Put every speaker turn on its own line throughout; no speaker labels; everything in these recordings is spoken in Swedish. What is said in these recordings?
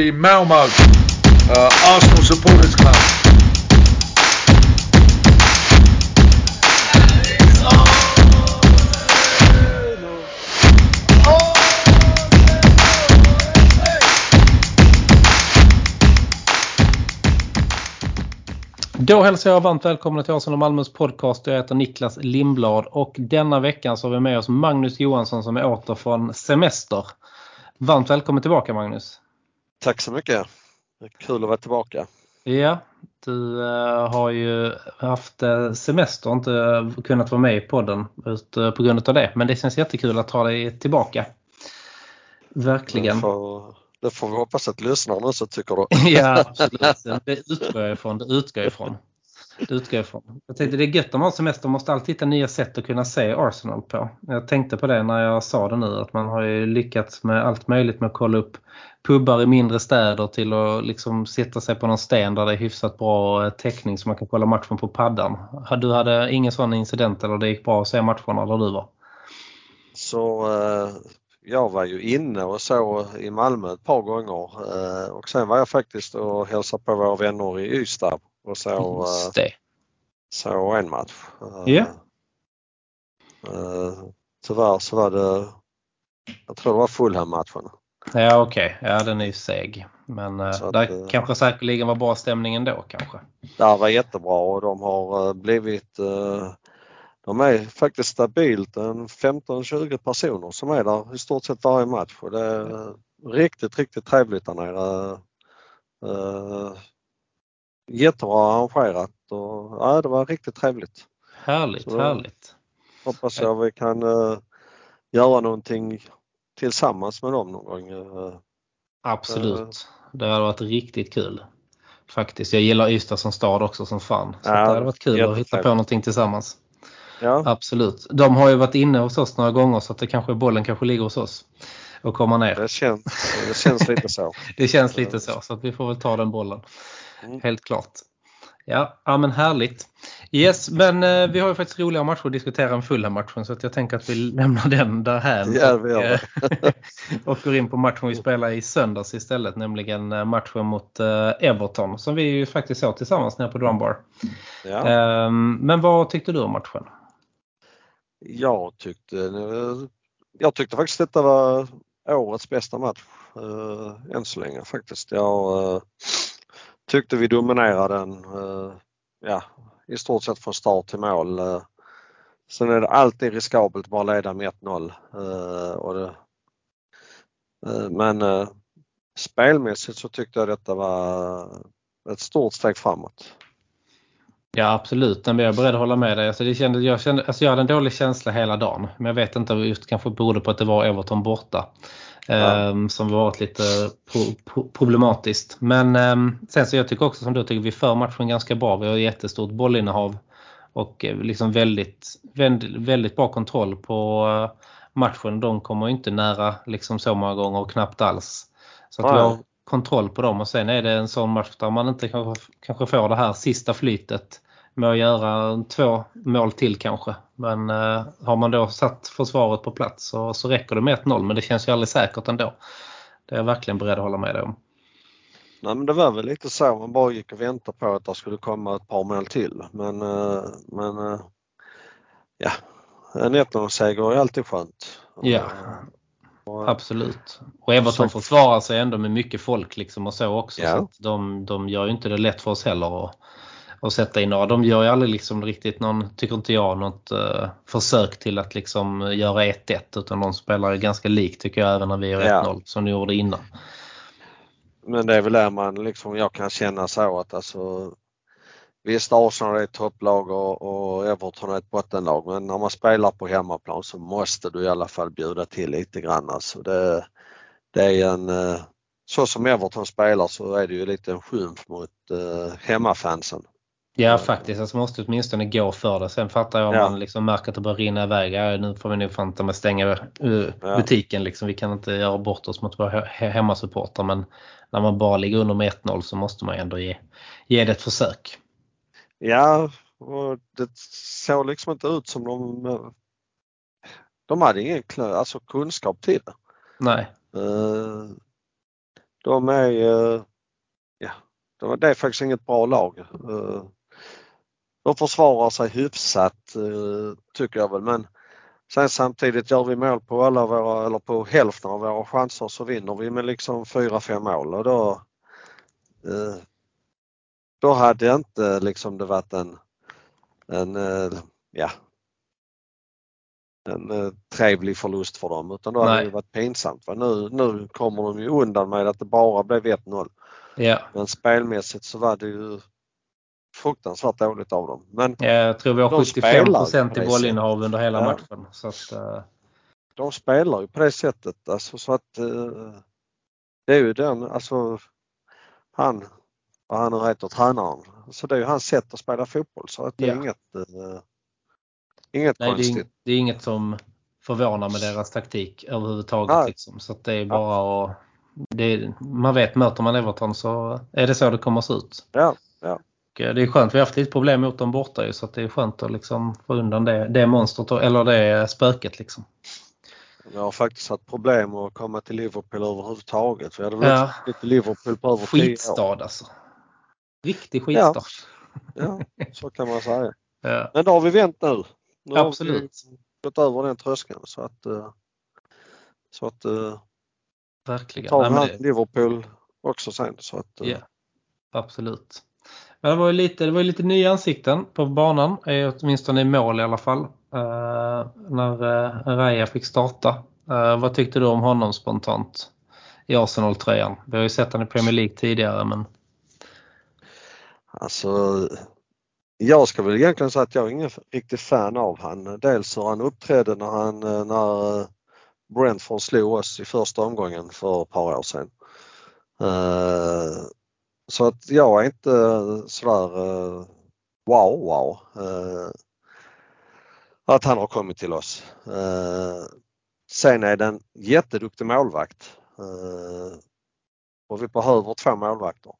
the Malmo uh, Arsenal Supporters Club.
Då hälsar jag varmt välkomna till Arsenal Malmös podcast. Jag heter Niklas Lindblad och denna veckan så har vi med oss Magnus Johansson som är åter från semester. Varmt välkommen tillbaka Magnus.
Tack så mycket. Kul att vara tillbaka.
Ja, du äh, har ju haft äh, semester och inte kunnat vara med i podden ut, på grund av det. Men det känns jättekul att ha dig tillbaka. Verkligen.
Det får, det får vi hoppas att lyssnarna också tycker då.
ja, absolut. Det utgår jag ifrån. Det utgår ifrån. Det utgår jag ifrån. Jag tänkte det är gött att man har semester man måste alltid hitta nya sätt att kunna se Arsenal på. Jag tänkte på det när jag sa det nu att man har ju lyckats med allt möjligt med att kolla upp pubbar i mindre städer till att liksom sitta sig på någon sten där det är hyfsat bra eh, täckning så man kan kolla matchen på paddan. Du hade ingen sån incident eller det gick bra att se matcherna där du var?
Så eh, jag var ju inne och så i Malmö ett par gånger eh, och sen var jag faktiskt och hälsade på våra vänner i Ystad och så, eh, så en match.
Ja. Yeah.
Tyvärr så var det, jag tror det var Fulham-matchen.
Ja okej, okay. ja den är ju seg. Men eh, så där att, kanske säkerligen var bra stämning ändå kanske.
Det var jättebra och de har blivit de är faktiskt stabilt en 15-20 personer som är där i stort sett varje match och det är riktigt, riktigt trevligt där nere. Uh, jättebra arrangerat och ja, det var riktigt trevligt.
Härligt, Så, härligt.
Hoppas jag vi kan uh, göra någonting tillsammans med dem någon gång. Uh,
Absolut. det hade varit riktigt kul. Faktiskt. Jag gillar Ystad som stad också som fan. Så ja, det hade varit kul att hitta på någonting tillsammans. Ja. Absolut. De har ju varit inne hos oss några gånger så att det kanske, bollen kanske ligger hos oss och komma ner.
Det känns, det känns lite så.
det känns lite så så att vi får väl ta den bollen. Mm. Helt klart. Ja, ja men härligt. Yes, men eh, vi har ju faktiskt roliga matcher att diskutera än fulla matchen så att jag tänker att vi lämnar den där här
ja, och,
eh, och går in på matchen vi spelar i söndags istället, nämligen eh, matchen mot eh, Everton som vi ju faktiskt såg tillsammans nere på Drumbar. Ja. Eh, men vad tyckte du om matchen?
Jag tyckte, jag tyckte faktiskt detta var årets bästa match äh, än så länge faktiskt. Jag tyckte vi dominerade den eh, ja, i stort sett från start till mål. Eh, sen är det alltid riskabelt att bara leda med 1-0. Eh, men spelmässigt så tyckte jag detta var ett stort steg framåt.
Ja absolut, men jag är beredd att hålla med dig. Alltså, det kände, jag, kände, alltså, jag hade en dålig känsla hela dagen. Men jag vet inte, just kanske berodde på att det var Everton borta. Ja. Um, som varit lite pro, pro, problematiskt. Men um, sen så jag tycker också som du tycker vi för matchen ganska bra. Vi har jättestort bollinnehav. Och eh, liksom väldigt, väldigt, bra kontroll på uh, matchen. De kommer inte nära liksom så många gånger och knappt alls. Så att vi har kontroll på dem och sen är det en sån match där man inte kanske, kanske får det här sista flytet med att göra två mål till kanske. Men eh, har man då satt försvaret på plats så, så räcker det med 1-0 men det känns ju aldrig säkert ändå. Det är jag verkligen beredd att hålla med dig om.
Nej men det var väl lite så, man bara gick och väntade på att det skulle komma ett par mål till. Men, eh, men eh, ja, en 1-0-seger är alltid skönt.
Ja, Absolut. Och Everton försvarar sig ändå med mycket folk liksom och så också. Ja. Så de, de gör ju inte det lätt för oss heller att, att sätta in några. De gör ju aldrig liksom riktigt någon, tycker inte jag, något uh, försök till att liksom göra 1-1 utan de spelar ganska likt tycker jag även när vi gör ja. 1-0 som de gjorde innan.
Men det är väl där man liksom, jag kan känna så att alltså Visst Arsenal är ett topplag och, och Everton är ett bottenlag men när man spelar på hemmaplan så måste du i alla fall bjuda till lite grann. Alltså det, det är en, eh, så som Everton spelar så är det ju lite en skymf mot uh, hemmafansen.
Ja faktiskt, alltså måste åtminstone gå för det. Sen fattar jag om ja. man liksom märker att det börjar rinna iväg. Ja, nu får vi nog fanta med stänga uh, butiken. Liksom. Vi kan inte göra bort oss mot våra hemmasupportrar men när man bara ligger under med 1-0 så måste man ändå ge, ge det ett försök.
Ja, och det såg liksom inte ut som de... De hade ingen alltså kunskap till det.
Nej.
Uh, de är, eh, ja, det är faktiskt inget bra lag. Eh, de försvarar sig hyfsat tycker jag väl men sen samtidigt gör vi mål på alla våra, eller på hälften av våra chanser så vinner vi med liksom 4-5 mål och då då hade inte liksom det varit en, en ja, en eh, trevlig förlust för dem utan då hade det varit pinsamt. Va? Nu, nu kommer de ju undan med att det bara blev 1-0.
Ja.
Men spelmässigt så var det ju fruktansvärt dåligt av dem. Men
ja, jag tror vi har 75 procent i bollinnehav under hela ja. matchen. Så att, uh...
De spelar ju på det sättet alltså, så att uh, det är ju den, alltså han, vad han nu heter, tränaren. Så det är ju hans sätt att spela fotboll så att det är inget uh, Inget Nej,
konstigt. Det är, det är, inget som förvånar med deras taktik överhuvudtaget. Liksom. Så det är bara ja. att, det, man vet möter man Everton så är det så det kommer se ut.
Ja, ja.
Eh, det är skönt, vi har haft lite problem mot dem borta ju, så det är skönt att liksom få undan det, det monstret eller det spöket. Liksom.
Jag har faktiskt haft problem att komma till Liverpool överhuvudtaget. Vi hade väl ja. inte Liverpool på över
Skitstad alltså. Riktig skitstad.
Ja. ja, så kan man säga.
Ja.
Men då har vi vänt nu. Nu
Absolut.
har vi gått över den tröskeln så att eh, så att eh,
Verkligen.
tar vi Nej, det... Liverpool också sen. Så att,
yeah. Absolut. Men det var ju lite, det var lite nya ansikten på banan, eh, åtminstone i mål i alla fall. Uh, när eh, uh, Raya fick starta. Uh, vad tyckte du om honom spontant i Arsenal-tröjan? Vi har ju sett honom i Premier League tidigare men...
Alltså jag ska väl egentligen säga att jag är ingen riktig fan av han. Dels hur han uppträdde när han när Brentford slog oss i första omgången för ett par år sedan. Uh, så att jag är inte eh, sådär eh, wow wow eh, att han har kommit till oss. Sen är det en jätteduktig målvakt och vi behöver två målvakter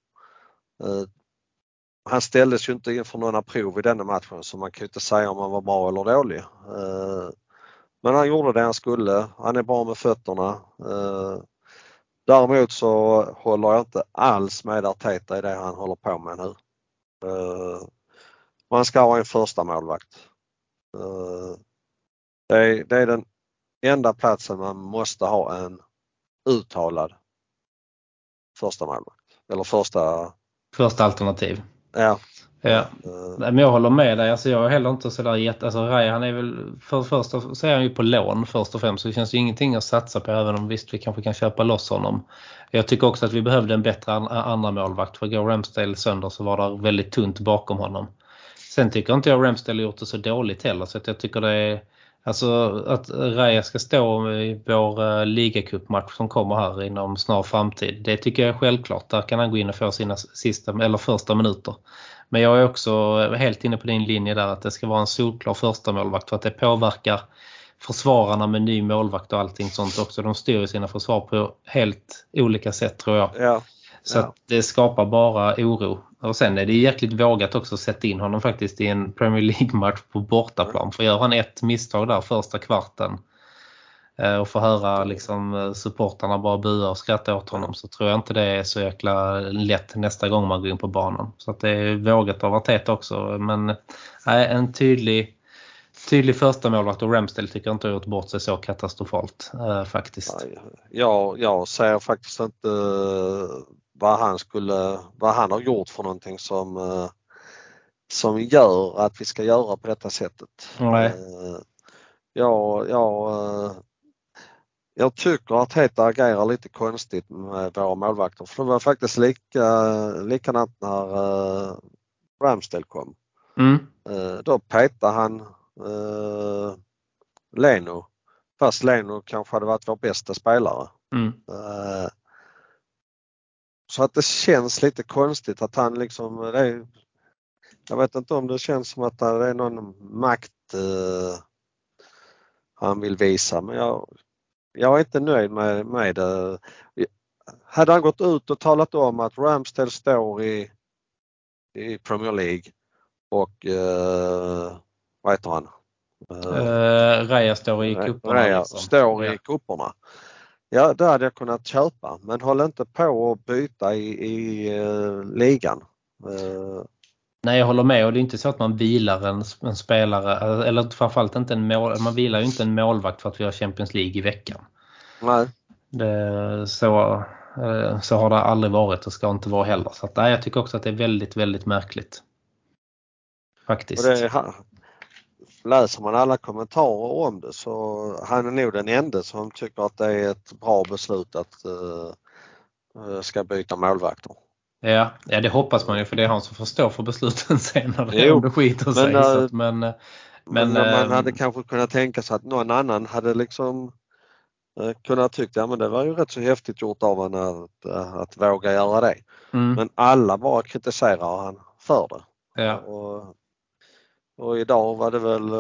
han ställdes ju inte inför några prov i denna matchen så man kan ju inte säga om han var bra eller dålig. Men han gjorde det han skulle. Han är bra med fötterna. Eh, däremot så håller jag inte alls med Arteta i det han håller på med nu. Eh, man ska ha en första målvakt. Det är, det är den enda platsen man måste ha en uttalad första målvakt. Eller första...
Första alternativ.
Ja.
Ja, men jag håller med dig. Alltså jag är heller inte sådär jätte... Alltså Raya han är väl... För det första så är han ju på lån först och främst så det känns ju ingenting att satsa på även om visst vi kanske kan köpa loss honom. Jag tycker också att vi behövde en bättre andra målvakt för går Ramsdale sönder så var det väldigt tunt bakom honom. Sen tycker inte jag Ramsdale gjort det så dåligt heller så att jag tycker det är Alltså att Raya ska stå i vår uh, ligacupmatch som kommer här inom snar framtid. Det tycker jag är självklart. Där kan han gå in och få sina sista eller första minuter. Men jag är också helt inne på din linje där att det ska vara en solklar första målvakt för att det påverkar försvararna med ny målvakt och allting sånt också. De styr sina försvar på helt olika sätt tror jag.
Ja.
Så ja. det skapar bara oro. Och sen är det jäkligt vågat också att sätta in honom faktiskt i en Premier League-match på bortaplan. För gör han ett misstag där första kvarten och får höra liksom eh, supportarna bara bua och skratta åt honom så tror jag inte det är så jäkla lätt nästa gång man går in på banan. Så att det är vågat av Arteta också. Men nej, en tydlig tydlig första målvakt och Ramsdale tycker jag inte har gjort bort sig så katastrofalt eh, faktiskt.
Ja, jag ser faktiskt inte vad han skulle, vad han har gjort för någonting som, eh, som gör att vi ska göra på detta sättet.
Nej.
Eh, ja, ja, eh, jag tycker att Heta agerar lite konstigt med våra målvakter för det var faktiskt lika, likadant när Ramsdale kom.
Mm.
Då petade han uh, Leno fast Leno kanske hade varit vår bästa spelare.
Mm.
Uh, så att det känns lite konstigt att han liksom, är, jag vet inte om det känns som att det är någon makt uh, han vill visa men jag, jag är inte nöjd med, med det. Hade han gått ut och talat om att Ramsdale står i, i Premier League och uh, vad heter han?
Uh, Raya står i cuperna.
Raya liksom. står i cuperna Ja, det hade jag kunnat köpa men håll inte på att byta i, i uh, ligan. Uh,
Nej, jag håller med och det är inte så att man vilar en, en spelare, eller framförallt inte en mål, man vilar ju inte en målvakt för att vi har Champions League i veckan.
Nej.
Det, så, eh, så har det aldrig varit och ska inte vara heller. Så att, nej, jag tycker också att det är väldigt, väldigt märkligt. Faktiskt.
Och det, läser man alla kommentarer om det så han är nog den enda som tycker att det är ett bra beslut att uh, ska byta målvakter.
Ja, ja, det hoppas man ju för det är han som får stå för besluten senare jo, om det skiter sig. Men, så att, men,
men, men man äh, hade kanske kunnat tänka sig att någon annan hade liksom äh, kunnat tycka, ja men det var ju rätt så häftigt gjort av honom att, att våga göra det. Mm. Men alla bara kritiserar han för det.
Ja.
Och, och idag var det väl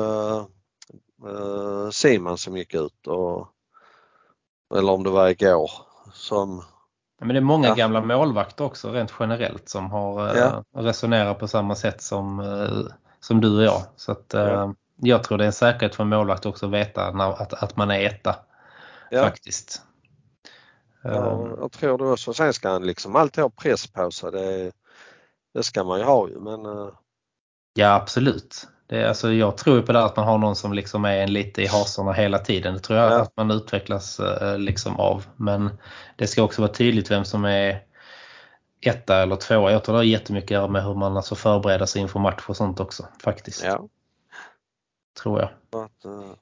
Simon som gick ut och eller om det var igår som
men det är många ja. gamla målvakter också rent generellt som har eh, ja. resonerat på samma sätt som, eh, som du och jag. Så att, ja. Eh, jag tror det är en säkerhet för en målvakt också att veta när, att, att man är etta. Faktiskt.
Ja, jag tror det också. Sen ska han liksom alltid ha press sig. Det, det ska man ju ha ju men...
Ja absolut. Det, alltså, jag tror på det att man har någon som liksom är en lite i hasorna hela tiden. Det tror jag ja. att man utvecklas eh, liksom av. Men det ska också vara tydligt vem som är etta eller tvåa. Jag tror det har jättemycket att göra med hur man alltså förbereder sig inför match och sånt också faktiskt.
Ja.
Tror jag.
Att, eh,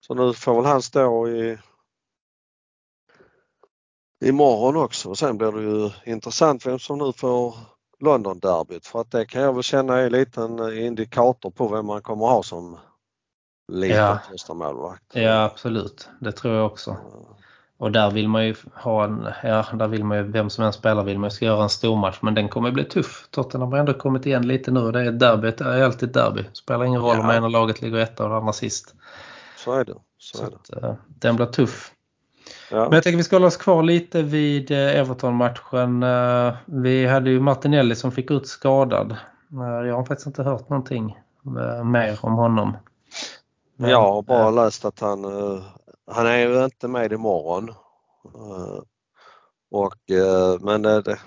så nu får väl han stå i imorgon också och sen blir det ju intressant vem som nu får London-derbyt för att det kan jag väl känna är en eh, indikator på vem man kommer ha som liten ja. första målvakt.
Ja absolut, det tror jag också. Och där vill man ju ha en, ja där vill man ju, vem som än spelar vill man ju ska göra en stor match men den kommer bli tuff. Tottenham har ändå kommit igen lite nu och det är derby, det är alltid derby. Spelar ingen roll ja. om ena laget ligger etta och det andra sist.
Så är det. Så,
Så
är det.
Att, uh, den blir tuff. Ja. Men jag tänker vi ska hålla oss kvar lite vid eh, Everton-matchen. Eh, vi hade ju Martinelli som fick ut skadad. Eh, jag har faktiskt inte hört någonting mer om honom.
Men, jag har bara läst att han, han är ju inte med imorgon. Och, men det,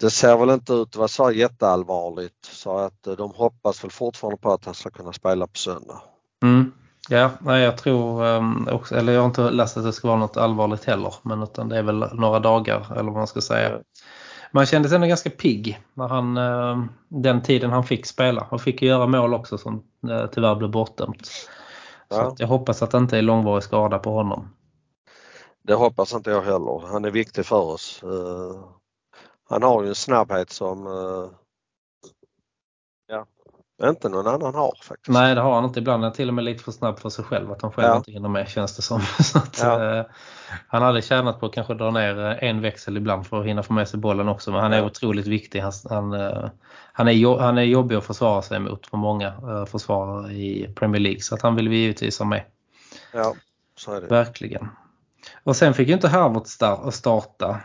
det ser väl inte ut att vara så jätteallvarligt så att de hoppas väl fortfarande på att han ska kunna spela på söndag.
Mm. Ja, nej, jag tror um, också, eller jag har inte läst att det ska vara något allvarligt heller, men utan det är väl några dagar eller vad man ska säga. Man kände sig ändå ganska pigg när han, uh, den tiden han fick spela och fick göra mål också som uh, tyvärr blev bortdömt. Ja. Så jag hoppas att det inte är långvarig skada på honom.
Det hoppas inte jag heller. Han är viktig för oss. Uh, han har ju en snabbhet som ja, inte någon annan har faktiskt.
Nej det har han inte. Ibland är han till och med lite för snabb för sig själv. Att han själv ja. inte hinner med känns det som. Att, ja. eh, han hade tjänat på att kanske dra ner eh, en växel ibland för att hinna få med sig bollen också. Men han är ja. otroligt viktig. Han, han, eh, han, är, han är jobbig att försvara sig mot för många eh, försvarare i Premier League. Så att han vill vi givetvis ha med.
Ja, så är det.
Verkligen. Och sen fick ju inte Harvard starta.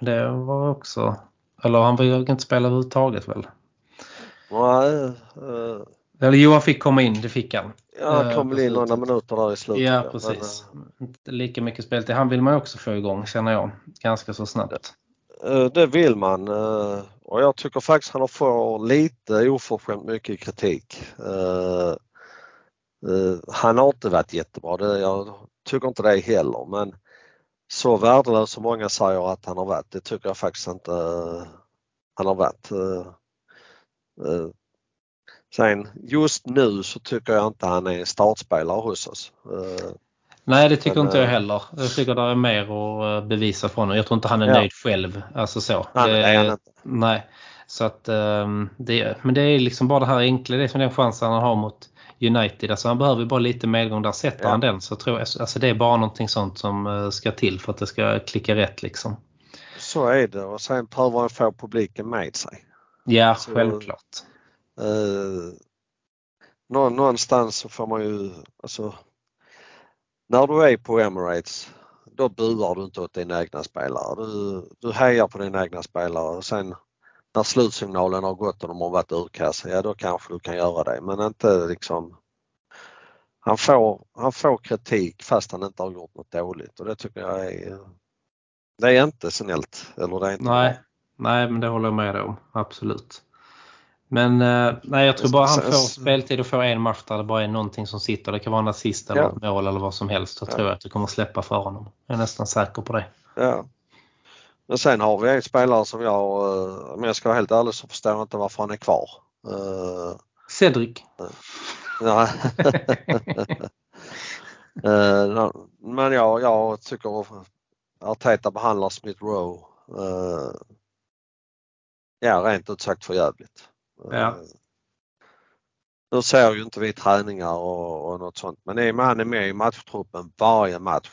Det var också... Eller han fick inte spela överhuvudtaget väl?
Nej. Uh,
Eller Johan fick komma in, det fick han.
Ja, han kom väl in några minuter där i slutet.
Ja, precis. Men, inte lika mycket speltid. Han vill man också få igång känner jag. Ganska så snabbt.
Det vill man. Och jag tycker faktiskt han har fått lite oförskämt mycket kritik. Han har inte varit jättebra. Det, jag tycker inte det heller men så värdelös som många säger att han har varit, det tycker jag faktiskt inte han har varit. Eh, sen just nu så tycker jag inte han är en startspelare hos oss. Eh,
Nej det tycker men, inte jag eh, heller. Jag tycker det är mer att bevisa från honom. Jag tror inte han är ja. nöjd själv. Alltså så.
Nej, det, är han inte.
Nej. Så att, um, det, men det är liksom bara det här enkla, det är som den chansen han har mot United. Alltså han behöver bara lite medgång. Där sätter ja. han den så tror jag, alltså det är bara någonting sånt som ska till för att det ska klicka rätt liksom.
Så är det och sen behöver han få publiken med sig.
Ja, så, självklart.
Eh, någonstans så får man ju, alltså när du är på Emirates då buar du inte åt dina egna spelare. Du, du hejar på dina egna spelare och sen när slutsignalen har gått och de har varit urkassa, ja då kanske du kan göra det men inte liksom han, får, han får kritik fast han inte har gjort något dåligt och det tycker jag är det är inte snällt. Eller det är inte
nej, nej, men det håller jag med dig om. Absolut. Men eh, nej, jag tror bara han får speltid och får en match där det bara är någonting som sitter. Det kan vara en assist eller ja. mål eller vad som helst. Så ja. tror jag att du kommer släppa för honom. Jag är nästan säker på det.
Ja. Men sen har vi en spelare som jag, eh, om jag ska vara helt ärlig så förstår jag inte varför han är kvar. Uh,
Cedric.
Nej. men jag, jag tycker Arteta behandlar Smith Rowe ja, rent ut sagt för jävligt.
Ja.
Nu ser ju inte vi träningar och, och något sånt men är man är med i matchtruppen varje match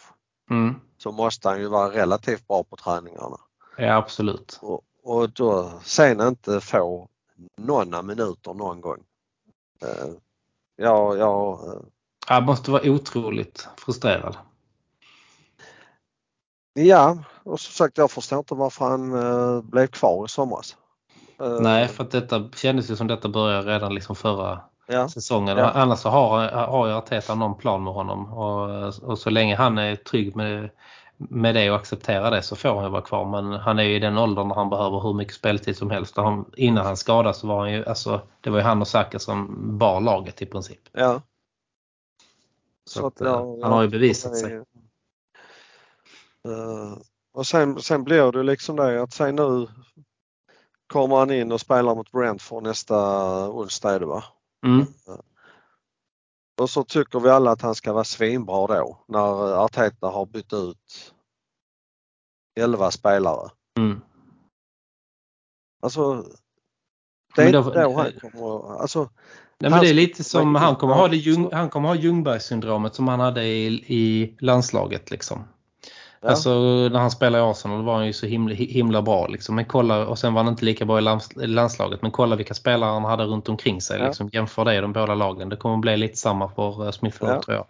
mm.
så måste han ju vara relativt bra på träningarna.
Ja absolut.
Och, och då sen inte få några minuter någon gång. Ja, ja. Uh,
Han måste vara otroligt frustrerad.
Ja, och som sagt jag förstår inte varför han blev kvar i somras.
Nej, för att detta kändes ju som detta började redan liksom förra
ja.
säsongen.
Ja.
Annars så har, har ju Arteta någon plan med honom och, och så länge han är trygg med, med det och accepterar det så får han ju vara kvar. Men han är ju i den åldern när han behöver hur mycket speltid som helst. Han, innan han skadades så var han ju, alltså, det var ju han och Saka som bar laget i princip.
Ja.
Så, så att, att, ja, han har ju bevisat sig.
Uh, och sen, sen blir det liksom det att säg nu kommer han in och spelar mot Brentford nästa onsdag är det va?
Mm.
Och så tycker vi alla att han ska vara svinbra då när Arteta har bytt ut 11 spelare.
Mm.
Alltså det är inte då han kommer alltså,
Nej, men det är lite som han kommer ha det, han kommer ha Ljungberg-syndromet som han hade i, i landslaget liksom. Ja. Alltså när han spelade i Arsenal var han ju så himla, himla bra liksom. Men kolla, och sen var han inte lika bra i lands, landslaget. Men kolla vilka spelare han hade runt omkring sig. Ja. Liksom. Jämför det de båda lagen. Det kommer bli lite samma för eh, Smith ja. tror jag.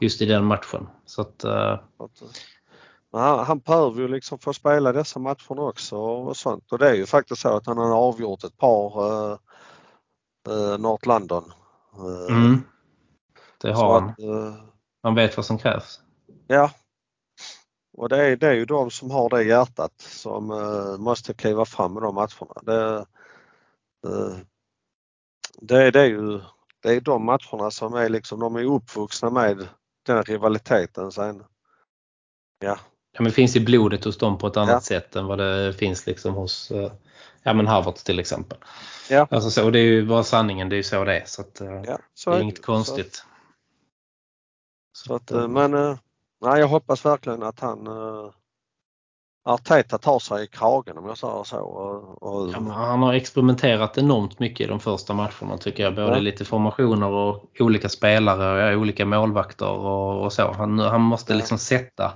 Just i den matchen. Så att, uh...
han, han behöver ju liksom få spela dessa matcherna också och sånt. Och det är ju faktiskt så att han har avgjort ett par uh, uh, North London.
Uh, mm. Det har han. Att, han vet vad som krävs.
Ja, och det är, det är ju de som har det hjärtat som uh, måste kliva fram i de matcherna. Det, uh, det, det, är ju det är de matcherna som är liksom, de är uppvuxna med den rivaliteten sen. Ja.
Ja, men det finns i blodet hos dem på ett annat ja. sätt än vad det finns liksom hos uh, ja, men Harvard till exempel.
Ja.
Alltså så, det är ju bara sanningen, det är ju så det är. Så, att, ja, så det är, är inget konstigt.
Så, så att, men nej, jag hoppas verkligen att han uh, Arteta tar sig i kragen om jag säger så. Och, och...
Ja, han har experimenterat enormt mycket i de första matcherna tycker jag. Både ja. lite formationer och olika spelare och olika målvakter och, och så. Han, han måste ja. liksom sätta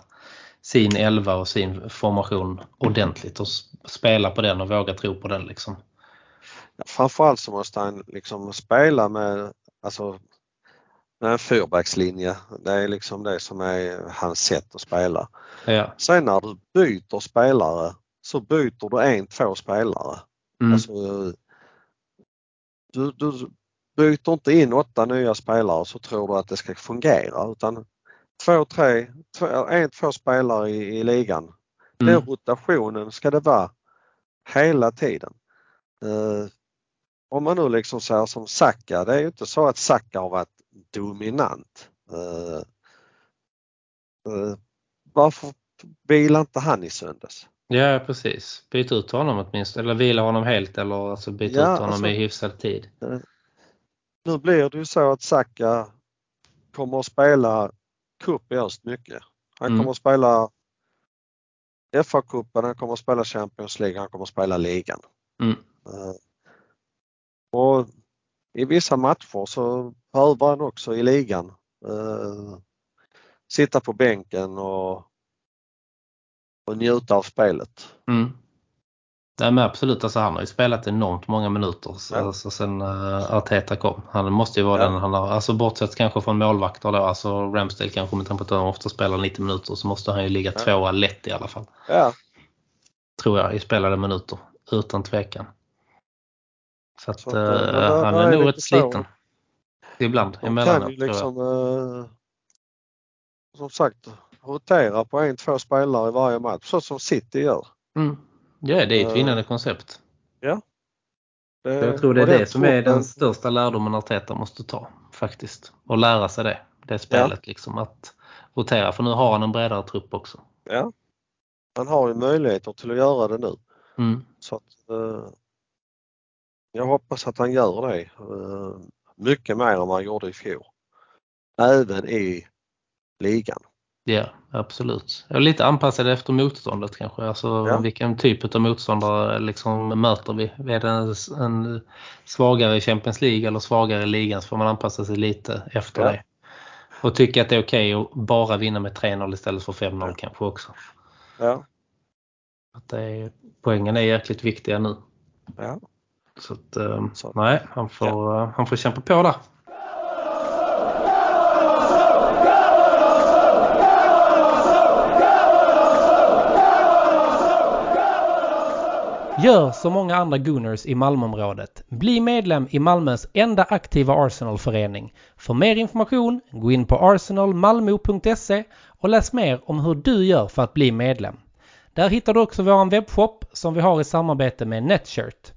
sin elva och sin formation ordentligt och spela på den och våga tro på den. Liksom.
Framförallt så måste han liksom spela med alltså, en fyrbackslinje. Det är liksom det som är hans sätt att spela.
Ja.
Sen när du byter spelare så byter du en, två spelare.
Mm.
Alltså, du, du byter inte in åtta nya spelare så tror du att det ska fungera utan två, tre, två, en, två spelare i, i ligan. Mm. Den rotationen ska det vara hela tiden. Uh, om man nu liksom säger som Sacka, det är ju inte så att Sacka har varit dominant. Uh, uh, varför vilar inte han i söndags?
Ja precis, byt ut honom åtminstone eller vila honom helt eller alltså byt ja, ut honom alltså, i hyfsad tid. Uh,
nu blir det ju så att Saka kommer att spela cup i öst mycket. Han mm. kommer att spela FA-cupen, han kommer att spela Champions League, han kommer att spela ligan.
Mm.
och i vissa matcher så behöver han också i ligan uh, sitta på bänken och, och njuta av spelet.
Mm. Nej men absolut, alltså han har ju spelat enormt många minuter ja. alltså, sen uh, Arteta kom. Han måste ju vara ja. den han har, alltså bortsett kanske från målvakter då, alltså Ramsdale kanske med tanke på att han ofta spelar 90 minuter så måste han ju ligga ja. tvåa lätt i alla fall.
Ja.
Tror jag i spelade minuter, utan tvekan. Så att, så att uh, han är nog rätt sliten. ibland.
De kan ju liksom eh, som sagt rotera på en, två spelare i varje match så som City gör.
Mm. Ja, det är ett vinnande uh, koncept.
Ja.
Det, jag tror det är det som är den största lärdomen Arteta måste ta faktiskt. Och lära sig det. Det spelet ja. liksom att rotera för nu har han en bredare trupp också.
Ja. Han har ju möjligheter till att göra det nu.
Mm.
Så att, uh, jag hoppas att han gör det. Uh, mycket mer än vad han gjorde i fjol. Även i ligan.
Ja, absolut. Och lite anpassade efter motståndet kanske. Alltså ja. vilken typ av motståndare liksom möter vi? Är det en, en svagare Champions League eller svagare i ligan så får man anpassa sig lite efter ja. det. Och tycka att det är okej okay att bara vinna med 3-0 istället för 5-0 ja. kanske också.
Ja.
Att det är, poängen är jäkligt viktiga nu.
Ja.
Så att, eh, så. nej, han får, ja. han får kämpa på där. Gör som många andra Gooners i Malmöområdet. Bli medlem i Malmös enda aktiva Arsenal-förening. För mer information, gå in på arsenalmalmo.se och läs mer om hur du gör för att bli medlem. Där hittar du också vår webbshop som vi har i samarbete med Netshirt.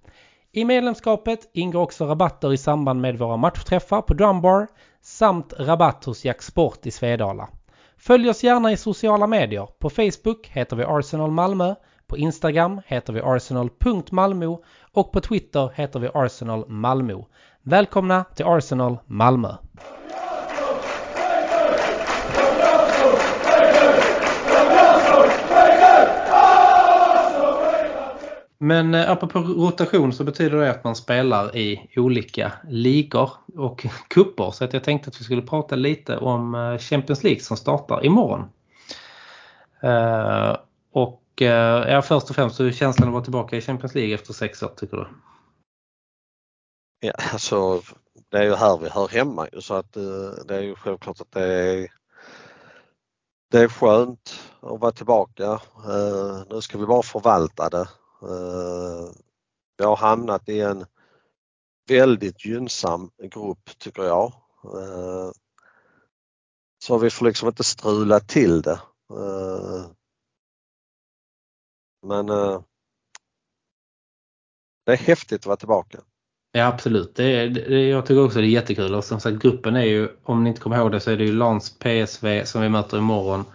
I medlemskapet ingår också rabatter i samband med våra matchträffar på Drumbar samt rabatt hos Jack Sport i Svedala. Följ oss gärna i sociala medier. På Facebook heter vi Arsenal Malmö på Instagram heter vi arsenal.malmo och på Twitter heter vi Arsenal Malmö. Välkomna till Arsenal Malmö! Men eh, apropå rotation så betyder det att man spelar i olika ligor och kupper. Så att jag tänkte att vi skulle prata lite om eh, Champions League som startar imorgon. Eh, och ja, först och främst, hur är känslan att vara tillbaka i Champions League efter sex år tycker du?
Ja, alltså det är ju här vi hör hemma så att det är ju självklart att det är det är skönt att vara tillbaka. Nu ska vi bara förvalta det. Eh, vi har hamnat i en väldigt gynnsam grupp tycker jag. Eh, så vi får liksom inte strula till det. Eh, men det är häftigt att vara tillbaka.
Ja absolut. Det är, det, jag tycker också det är jättekul. Och som sagt gruppen är ju, om ni inte kommer ihåg det så är det ju Lans PSV som vi möter imorgon.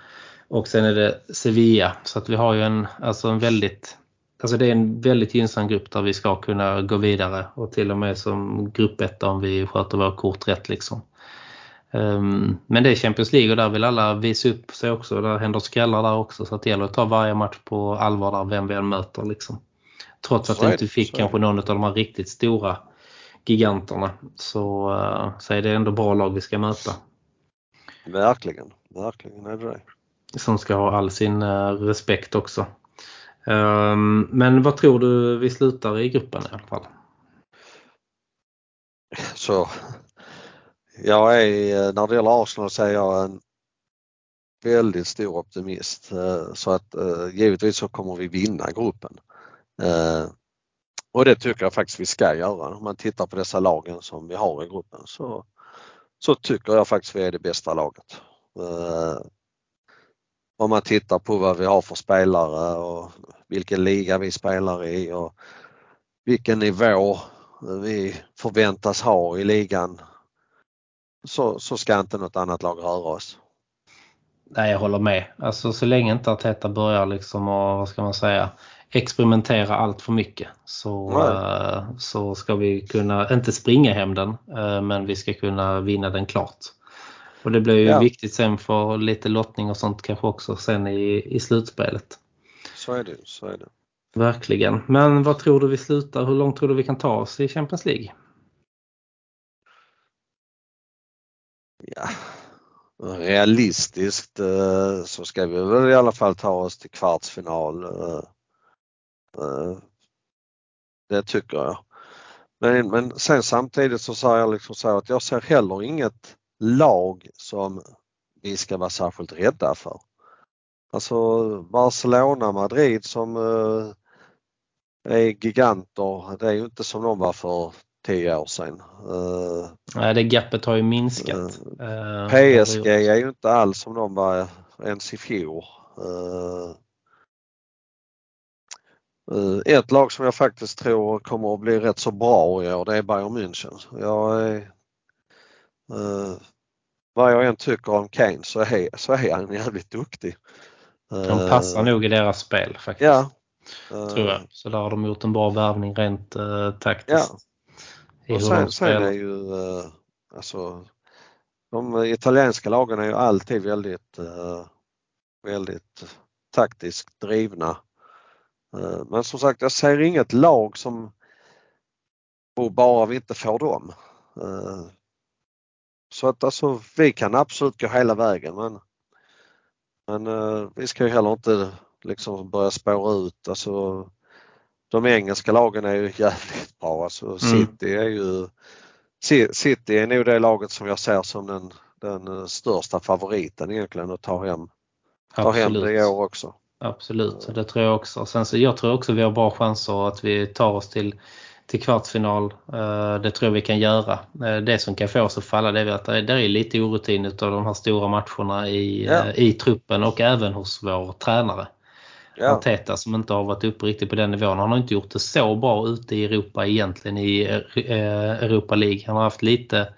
Och sen är det Sevilla. Så att vi har ju en, alltså en väldigt, alltså det är en väldigt gynnsam grupp där vi ska kunna gå vidare. Och till och med som grupp 1 om vi sköter våra kort rätt liksom. Um, men det är Champions League och där vill alla visa upp sig också. Där händer skrällar där också så att det gäller att ta varje match på allvar där vem vi än möter liksom. Trots att vi inte fick kanske någon av de här riktigt stora giganterna så, uh, så är det ändå bra lag vi ska möta.
Verkligen, verkligen är det det.
Som ska ha all sin uh, respekt också. Ehm, men vad tror du vi slutar i gruppen i alla fall?
Så jag är, eh, när det gäller Arsenal så är jag en väldigt stor optimist. Eh, så att eh, givetvis så kommer vi vinna gruppen. Och det tycker jag faktiskt vi ska göra. Om man tittar på dessa lagen som vi har i gruppen så, så tycker jag faktiskt vi är det bästa laget. Om man tittar på vad vi har för spelare och vilken liga vi spelar i och vilken nivå vi förväntas ha i ligan så, så ska inte något annat lag röra oss.
Nej, jag håller med. Alltså så länge inte Arteta börjar liksom och vad ska man säga experimentera allt för mycket så, uh, så ska vi kunna, inte springa hem den, uh, men vi ska kunna vinna den klart. Och det blir ju ja. viktigt sen för lite lottning och sånt kanske också sen i, i slutspelet.
Så är det, så är det.
Verkligen. Men vad tror du vi slutar? Hur långt tror du vi kan ta oss i Champions League?
ja, realistiskt eh, så ska vi väl i alla fall ta oss till kvartsfinal. Eh, eh, det tycker jag. Men, men sen samtidigt så säger jag liksom så att jag ser heller inget lag som vi ska vara särskilt rädda för. Alltså Barcelona, Madrid som är giganter. Det är ju inte som de var för tio år sedan. Uh,
Nej, det gapet har ju minskat.
Uh, PSG är ju inte alls som de var ens i fjol. Ett lag som jag faktiskt tror kommer att bli rätt så bra i år det är Bayern München. Jag är, vad jag än tycker om Kane så är, så är han jävligt duktig.
De passar nog i deras spel faktiskt.
Ja.
Tror jag. Så där har de gjort en bra värvning rent uh, taktiskt.
Ja. Och sen, sen är ju uh, alltså de italienska lagen är ju alltid väldigt, uh, väldigt taktiskt drivna. Uh, men som sagt, jag ser inget lag som bara vi inte får dem. Så att alltså vi kan absolut gå hela vägen men, men vi ska ju heller inte liksom börja spåra ut. Alltså, de engelska lagen är ju jävligt bra. Alltså, mm. City är ju City är nog det laget som jag ser som den, den största favoriten egentligen att ta hem, ta hem det i år också.
Absolut, det tror jag också. Sen så jag tror också vi har bra chanser att vi tar oss till, till kvartsfinal. Eh, det tror jag vi kan göra. Eh, det som kan få oss att falla det är att det är lite orutin av de här stora matcherna i, ja. Eh, i truppen och även hos vår tränare. Ja. Arteta som inte har varit uppe riktigt på den nivån. Han har inte gjort det så bra ute i Europa egentligen i Europa League. Han har haft lite,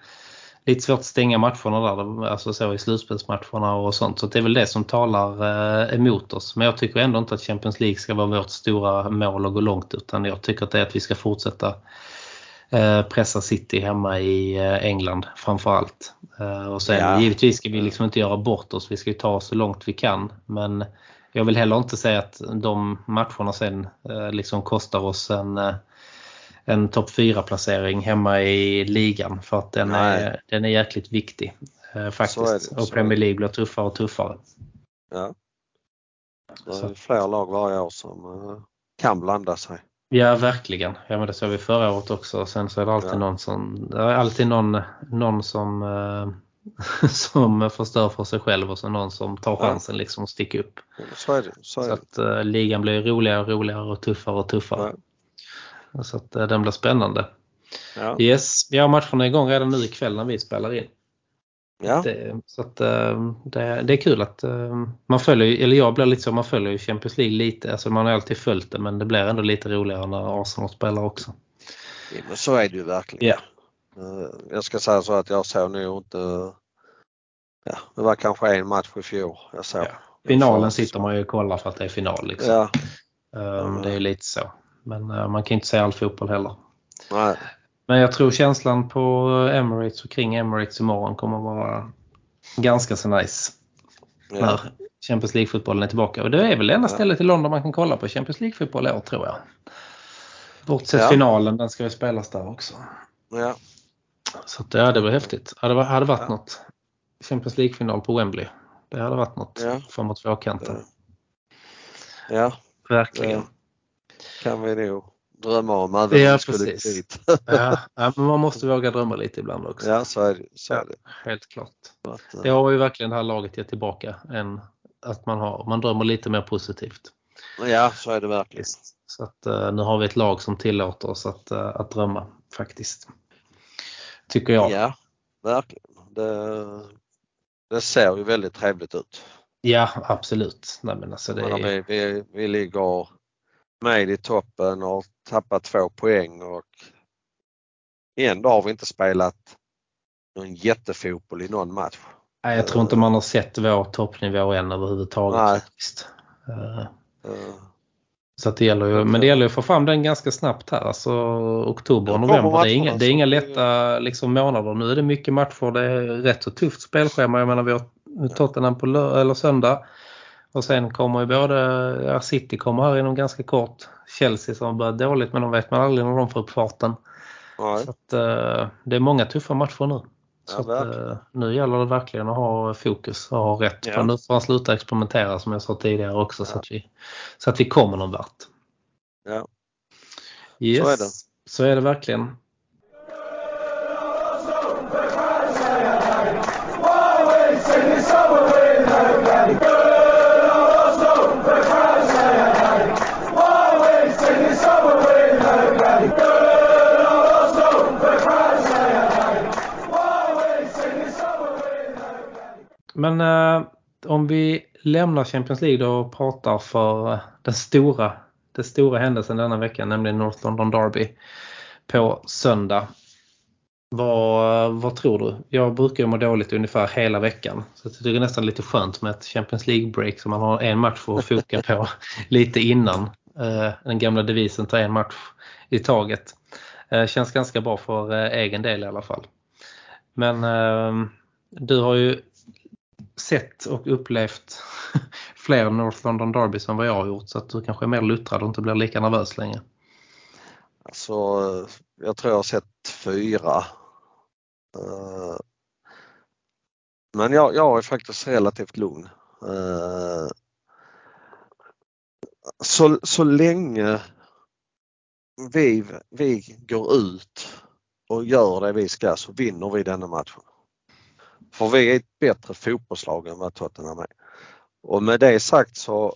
lite svårt att stänga matcherna där, alltså så i slutspelsmatcherna och sånt. Så det är väl det som talar eh, emot oss. Men jag tycker ändå inte att Champions League ska vara vårt stora mål och gå långt utan jag tycker att det är att vi ska fortsätta eh, pressa City hemma i England framförallt. Och sen ja. givetvis ska vi liksom inte göra bort oss. Vi ska ta oss så långt vi kan. Men jag vill heller inte säga att de matcherna sen eh, liksom kostar oss en, eh, en topp 4-placering hemma i ligan för att den, är, den är jäkligt viktig eh, faktiskt. Och Premier League blir tuffare och tuffare.
Ja. Det är fler lag varje år som kan blanda sig.
Ja, verkligen. Ja, men det såg vi förra året också. Sen så är det alltid ja. någon som, det är alltid någon, någon som som förstör för sig själv och så någon som tar chansen liksom att sticka upp.
Så. Så,
så att ligan blir roligare och roligare och tuffare och tuffare. Ja. Så att uh, den blir spännande. Ja. Yes, vi har matcherna igång redan nu ikväll när vi spelar in. Ja. Det, så att, uh, det, det, är kul att man följer, eller jag blir lite så, man följer ju Champions League lite. Alltså man har alltid följt det men det blir ändå lite roligare när Arsenal spelar också.
Ja, men så är det ju verkligen.
Ja.
Eh, jag ska säga så att jag såg nog inte, ja, det var kanske en match i fjol jag såg. Ja.
Finalen sitter man ju och kollar för att det är final. Liksom. Ja. Um, det är lite så. Men uh, man kan inte säga all fotboll heller.
Nej.
Men jag tror känslan på Emirates och kring Emirates imorgon kommer att vara ganska så nice. Ja. När Champions League-fotbollen är tillbaka. Och det är väl det enda stället i London man kan kolla på Champions League-fotboll i år tror jag. Bortsett ja. finalen, den ska ju spelas där också.
Ja.
Så att, ja, det var häftigt. Ja, det hade varit ja. något. Champions League-final på Wembley. Det hade varit något ja. framåt tvåkanten.
Ja.
Verkligen.
Kan vi nog drömma om även ja, skulle dit.
ja, ja, men man måste våga drömma lite ibland också.
Ja, så är det. Så är det.
helt klart. Att, det har ju verkligen det här laget gett tillbaka än att man, har, man drömmer lite mer positivt.
Ja, så är det verkligen.
Så att, uh, nu har vi ett lag som tillåter oss att, uh, att drömma faktiskt. Tycker jag.
Ja, verkligen. Det, det ser ju väldigt trevligt ut.
Ja, absolut. Nej, men alltså det är...
vi, vi, vi ligger med i toppen och har tappat två poäng och ändå har vi inte spelat någon jättefotboll i någon match.
Nej, jag tror inte man har sett vår toppnivå än överhuvudtaget. Nej. Faktiskt. Uh, så det gäller ju, men det gäller ju att få fram den ganska snabbt här. Alltså oktober och november. Det är inga, det är inga lätta liksom, månader. Nu är det mycket matcher. Det är rätt så tufft spelschema. Jag menar vi har Tottenham på eller söndag. Och sen kommer ju både ja, City kommer här inom ganska kort. Chelsea som har börjat dåligt men de vet man aldrig när de får upp farten. Så att, uh, det är många tuffa matcher nu. Så ja, att, uh, nu gäller det verkligen att ha fokus och ha rätt. Ja. För nu får han sluta experimentera som jag sa tidigare också ja. så, att vi, så att vi kommer någon vart.
Ja,
yes. så är det. Så är det verkligen. Men eh, om vi lämnar Champions League och pratar för eh, den stora, den stora händelsen denna veckan, nämligen North London Derby på söndag. Vad, eh, vad tror du? Jag brukar må dåligt ungefär hela veckan. Så jag tycker det är nästan lite skönt med ett Champions League-break så man har en match att foka på lite innan. Eh, den gamla devisen ta en match i taget. Eh, känns ganska bra för eh, egen del i alla fall. Men ehm, du har ju sett och upplevt fler North London Derbys än vad jag har gjort så att du kanske är mer luttrad och inte blir lika nervös längre.
Alltså, jag tror jag har sett fyra. Eh, men jag, jag är faktiskt relativt lugn. Eh, så, så länge vi, vi går ut och gör det vi ska så vinner vi denna matchen. För vi är ett bättre fotbollslag än vad Tottenham är. Och med det sagt så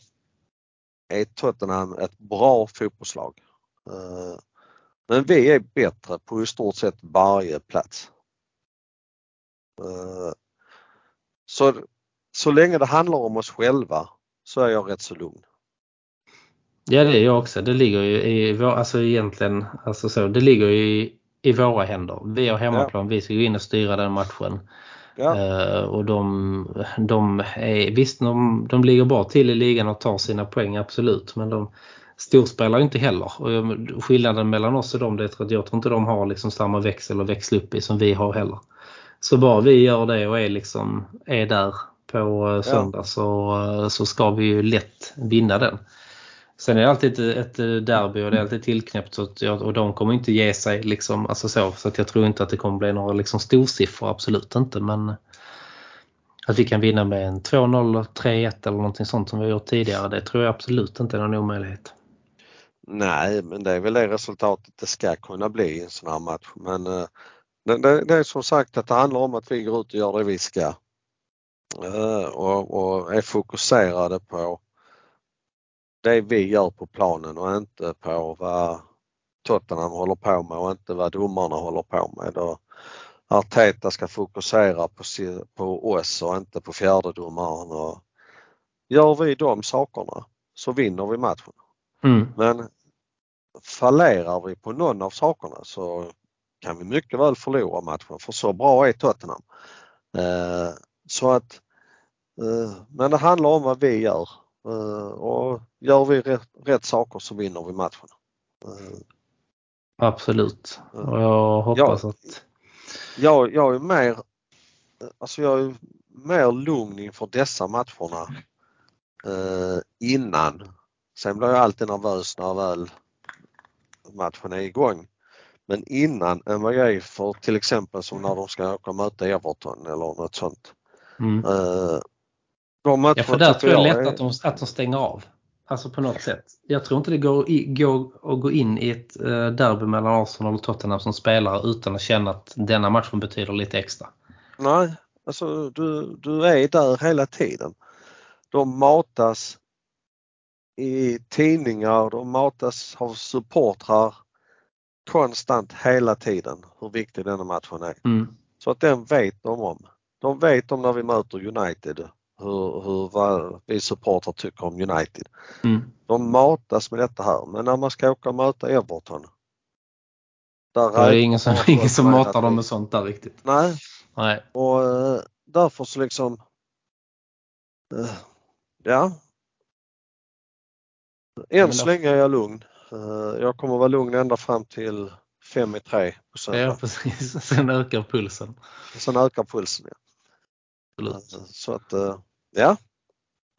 är Tottenham ett bra fotbollslag. Eh, men vi är bättre på i stort sett varje plats. Eh, så, så länge det handlar om oss själva så är jag rätt så lugn.
Ja det är jag också. Det ligger ju i, alltså egentligen, alltså så, det ligger i, i våra händer. Vi har hemmaplan, ja. vi ska gå in och styra den matchen. Ja. Uh, och de, de är, visst de, de ligger bra till i ligan och tar sina poäng absolut men de storspelar inte heller. Och skillnaden mellan oss och dem det är att jag tror inte de har liksom samma växel att växla upp i som vi har heller. Så bara vi gör det och är, liksom, är där på eh, söndag ja. så, eh, så ska vi ju lätt vinna den. Sen är det alltid ett, eh, derby och det är alltid tillknäppt så att och de kommer inte ge sig liksom, alltså så, så att jag tror inte att det kommer bli några liksom storsiffror, absolut inte men att vi kan vinna med en 2-0, 3-1 eller någonting sånt som vi har gjort tidigare det tror jag absolut inte är någon omöjlighet.
Nej men det är väl det resultatet det ska kunna bli i en sån här match men eh, det, det, det, är som sagt att det handlar om att vi går ut och gör det vi ska. Eh, och, och är fokuserade på det vi gör på planen och inte på vad Tottenham håller på med och inte vad domarna håller på med. Och Arteta ska fokusera på, på oss och inte på fjärdedomaren. Och gör vi de sakerna så vinner vi matchen. Mm. Men fallerar vi på någon av sakerna så kan vi mycket väl förlora matchen för så bra är Tottenham. Eh, så att, eh, men det handlar om vad vi gör och gör vi rätt, rätt saker så vinner vi matchen. Eh,
Absolut. Och jag hoppas
jag,
att...
Jag, jag är mer alltså jag är mer lugn inför dessa matcherna eh, innan. Sen blir jag alltid nervös när väl matchen är igång. Men innan än vad jag är för till exempel som när de ska åka och möta Everton eller något sånt. Mm. Eh,
de ja, för där tror jag lätt är... att, de, att de stänger av. Alltså på något sätt. Jag tror inte det går, i, går att gå in i ett uh, derby mellan Arsenal och Tottenham som spelare utan att känna att denna matchen betyder lite extra.
Nej, alltså du, du är där hela tiden. De matas i tidningar, de matas av supportrar konstant hela tiden hur viktig denna matchen är. Mm. Så att den vet de om. De vet om när vi möter United hur, hur vad vi supportrar tycker om United. Mm. De matas med detta här men när man ska åka och möta Everton.
Där det är ingen som, ingen som matar dem med sånt där riktigt.
Nej.
Nej.
Och uh, därför så liksom uh, ja. Än så länge är jag lugn. Uh, jag kommer vara lugn ända fram till 5 i 3 på söndag.
Ja precis, sen ökar pulsen.
Sen ökar pulsen ja. Absolut. Så att Ja.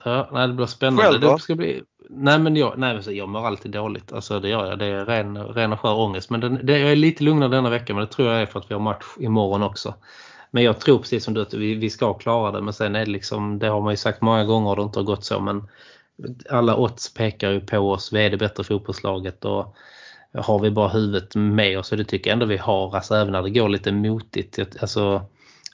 Ja, nej, det blir spännande. Själv då? Det ska bli... Nej, men jag, nej, jag mår alltid dåligt. Alltså det gör jag. Det är ren, ren och skör ångest. Men det, det, jag är lite lugnare denna vecka men det tror jag är för att vi har match imorgon också. Men jag tror precis som du att vi, vi ska klara det. Men sen är det liksom, det har man ju sagt många gånger och det inte har gått så. Men alla odds pekar ju på oss. Vi är det bättre fotbollslaget och har vi bara huvudet med oss och det tycker jag ändå vi har. Alltså även när det går lite motigt. Alltså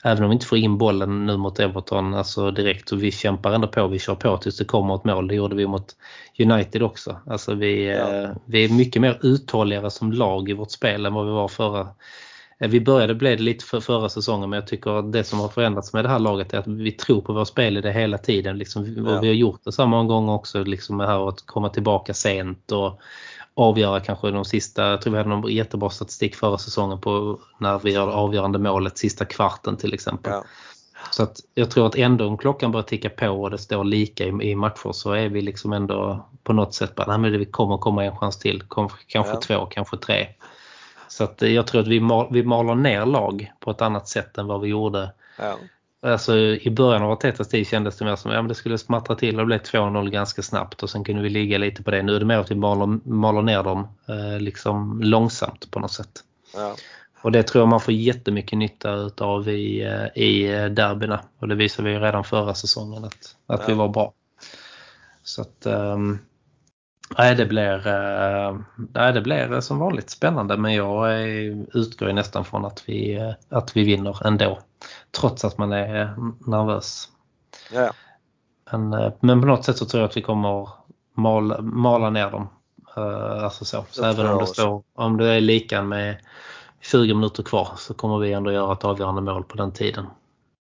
även om vi inte får in bollen nu mot Everton alltså direkt så vi kämpar ändå på, vi kör på tills det kommer ett mål. Det gjorde vi mot United också. Alltså vi, ja. eh, vi är mycket mer uthålligare som lag i vårt spel än vad vi var förra, Eh, vi började bli det lite för förra säsongen men jag tycker att det som har förändrats med det här laget är att vi tror på vår spel i det hela tiden. Liksom, ja. Vi har gjort det så många gånger också, liksom det här att komma tillbaka sent och avgöra kanske de sista, jag tror vi hade någon jättebra statistik förra säsongen på när vi gör avgörande målet sista kvarten till exempel. Ja. Så att jag tror att ändå om klockan börjar ticka på och det står lika i, i matcher så är vi liksom ändå på något sätt bara, nej men det kommer komma en chans till. Kanske ja. två, kanske tre. Så att jag tror att vi, mal, vi malar ner lag på ett annat sätt än vad vi gjorde. Ja. Alltså, I början av Artetas tid kändes det mer som att ja, det skulle smattra till och bli 2-0 ganska snabbt och sen kunde vi ligga lite på det. Nu är det mer att vi maler, maler ner dem eh, liksom långsamt på något sätt. Ja. Och det tror jag man får jättemycket nytta av i, eh, i eh, derbyna. Och det visade vi redan förra säsongen att, att ja. vi var bra. Så att um, nej, det blir, uh, nej, det blir som vanligt spännande men jag utgår nästan från att vi, att vi vinner ändå. Trots att man är nervös. Ja. Men, men på något sätt så tror jag att vi kommer mala, mala ner dem. Uh, alltså så. så även om det, står, om det är lika med 20 minuter kvar så kommer vi ändå göra ett avgörande mål på den tiden.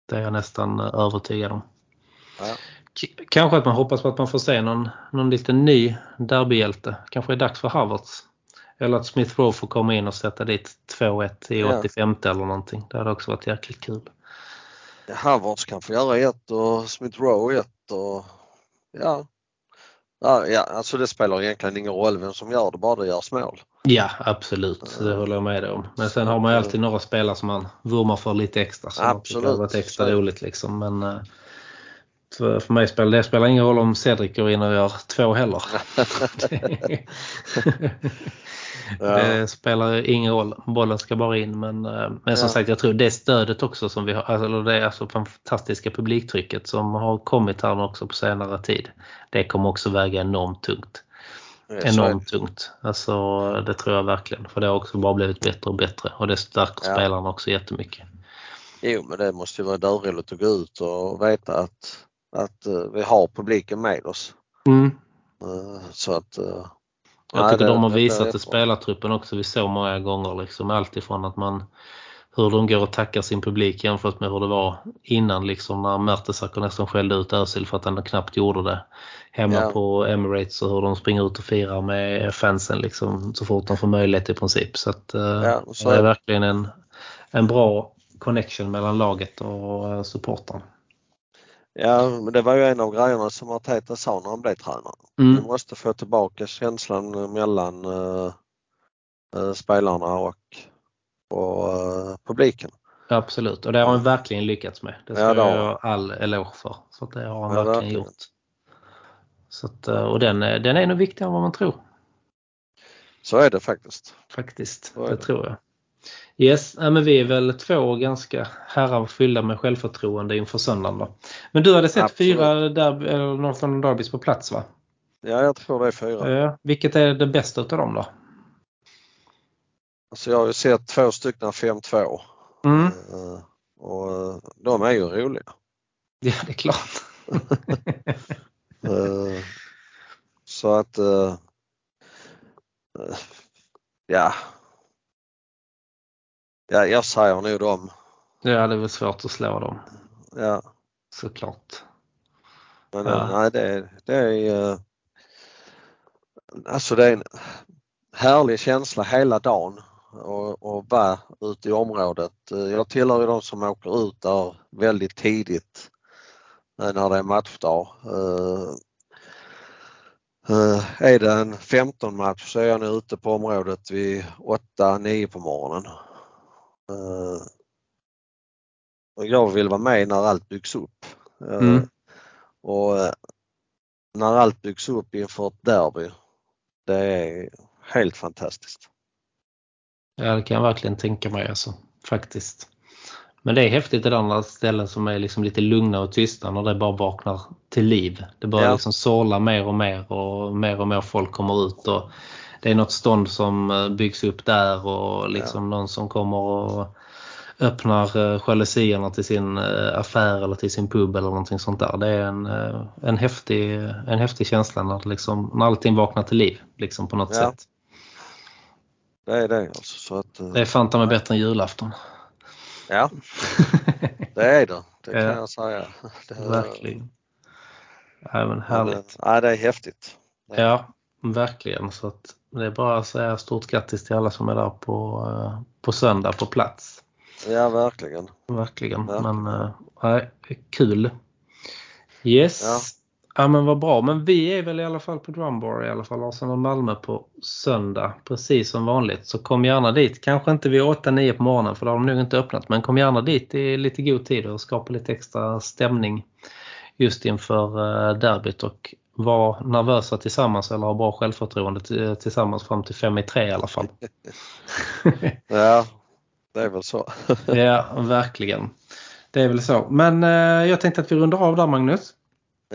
Det är jag nästan eh, övertygad om. Ja. Kanske att man hoppas på att man får se någon, någon liten ny derbyhjälte. Kanske är det dags för Havertz. Eller att Smith Rowe får komma in och sätta dit 2-1 i 85 ja. eller någonting. Det hade också varit jäkligt kul.
Ja, Havertz kan få göra ett och Smith Rowe ett och ja. Ja, alltså det spelar egentligen ingen roll vem som gör det, bara det görs mål.
Ja, absolut. Det håller jag med om. Men sen har man ju alltid några spelare som man vurmar för lite extra. Som absolut. Det varit extra roligt liksom. Men eh, för, för mig spelar det spelar ingen roll om Cedric går in och gör två heller. Ja. Det spelar ingen roll, bollen ska bara in. Men, eh, men som ja. sagt, jag tror det stödet också som vi har, alltså det alltså fantastiska publiktrycket som har kommit här också på senare tid. Det kommer också väga enormt tungt. enormt tungt. Alltså det tror jag verkligen. För det har också bara blivit bättre och bättre och det stärker ja. spelarna också jättemycket.
Jo men det måste ju vara dörrroligt att gå ut och veta att, att uh, vi har publiken med oss. Mm. Uh, så att uh,
jag tycker de har visat det, spelartruppen också vi så många gånger. Liksom, alltifrån att man hur de går och tackar sin publik jämfört med hur det var innan liksom när Mertesacker nästan skällde ut Özil för att han knappt gjorde det hemma ja. på Emirates och hur de springer ut och firar med fansen liksom så fort de får möjlighet i princip. Så att, eh, ja, så det är verkligen en, en bra connection mellan laget och supportern.
Ja, men det var ju en av grejerna som Arteta sa när han blev tränare. Mm. Vi måste få tillbaka känslan mellan uh, spelarna och, och uh, publiken.
Absolut, och det har han verkligen lyckats med. Det ska ja, jag ha all eloge för. Så det har han ja, verkligen det. gjort. Så att, och den, den är nog viktigare än vad man tror.
Så är det faktiskt.
Faktiskt, det, det, tror jag. Yes, ja, men vi är väl två ganska herrar fyllda med självförtroende inför söndagen då. Men du hade sett Absolut. fyra derby, eller Derbys på plats va?
Ja, jag tror det är fyra.
Ja, vilket är det bästa utav dem då?
Alltså jag har ju sett två stycken 5-2. Mm. Uh, och uh, de är ju roliga.
Ja, det är klart.
uh, så att ja, Ja, jag säger nog dem.
Ja, det är väl svårt att slå dem.
Ja.
Såklart.
Men ja. nej, det, är, det är uh, alltså det är en härlig känsla hela dagen och, och vara ute i området. Jag tillhör ju de som åker ut där väldigt tidigt när det är matchdag. Uh, är det en 15 match så är jag nu ute på området vid 8-9 på morgonen. Uh, och jag vill vara med när allt byggs upp. Uh, mm. Och uh, när allt byggs upp inför ett derby, det är helt fantastiskt.
Ja, det kan jag verkligen tänka mig alltså, faktiskt. Men det är häftigt det andra ställen som är liksom lite lugna och tysta när det bara vaknar till liv. Det börjar ja. liksom såla mer och mer och mer och mer folk kommer ut och det är något stånd som eh, byggs upp där och liksom ja. någon som kommer och öppnar eh, jalusierna till sin eh, affär eller till sin pub eller någonting sånt där. Det är en, en, häftig, en häftig känsla när, liksom, när allting vaknar till liv liksom på något ja. sätt.
Det är det alltså. Så att,
det är fan med bättre än julafton.
Ja, det är det. Det kan ja. jag säga.
Är, Verkligen. Ja, men härligt.
Ja, det är häftigt.
Det är. Ja, verkligen. Så att det är bara att säga stort grattis till alla som är där på, på söndag på plats.
Ja, verkligen.
Verkligen. verkligen. Men nej, kul. Yes. Ja. Ja men vad bra. Men vi är väl i alla fall på Drumbar i alla fall. Arsenal Malmö på söndag. Precis som vanligt. Så kom gärna dit. Kanske inte vid 8-9 på morgonen för då har de nog inte öppnat. Men kom gärna dit i lite god tid och skapa lite extra stämning just inför eh, derbyt. Och var nervösa tillsammans eller ha bra självförtroende tillsammans fram till 5 i 3 i alla fall.
ja, det är väl så.
ja, verkligen. Det är väl så. Men eh, jag tänkte att vi rundar av där Magnus.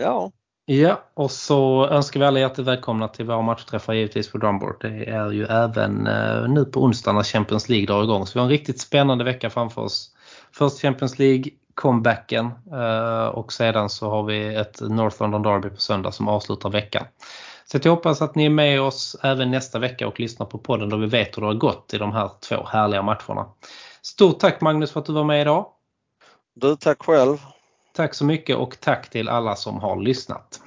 Ja.
Ja, och så önskar vi alla hjärtligt välkomna till våra matchträffar givetvis på Drumboard. Det är ju även eh, nu på onsdag när Champions League drar igång. Så vi har en riktigt spännande vecka framför oss. Först Champions League, comebacken eh, och sedan så har vi ett North London Derby på söndag som avslutar veckan. Så jag hoppas att ni är med oss även nästa vecka och lyssnar på podden då vi vet hur det har gått i de här två härliga matcherna. Stort tack Magnus för att du var med idag.
Du, tack själv.
Tack så mycket och tack till alla som har lyssnat.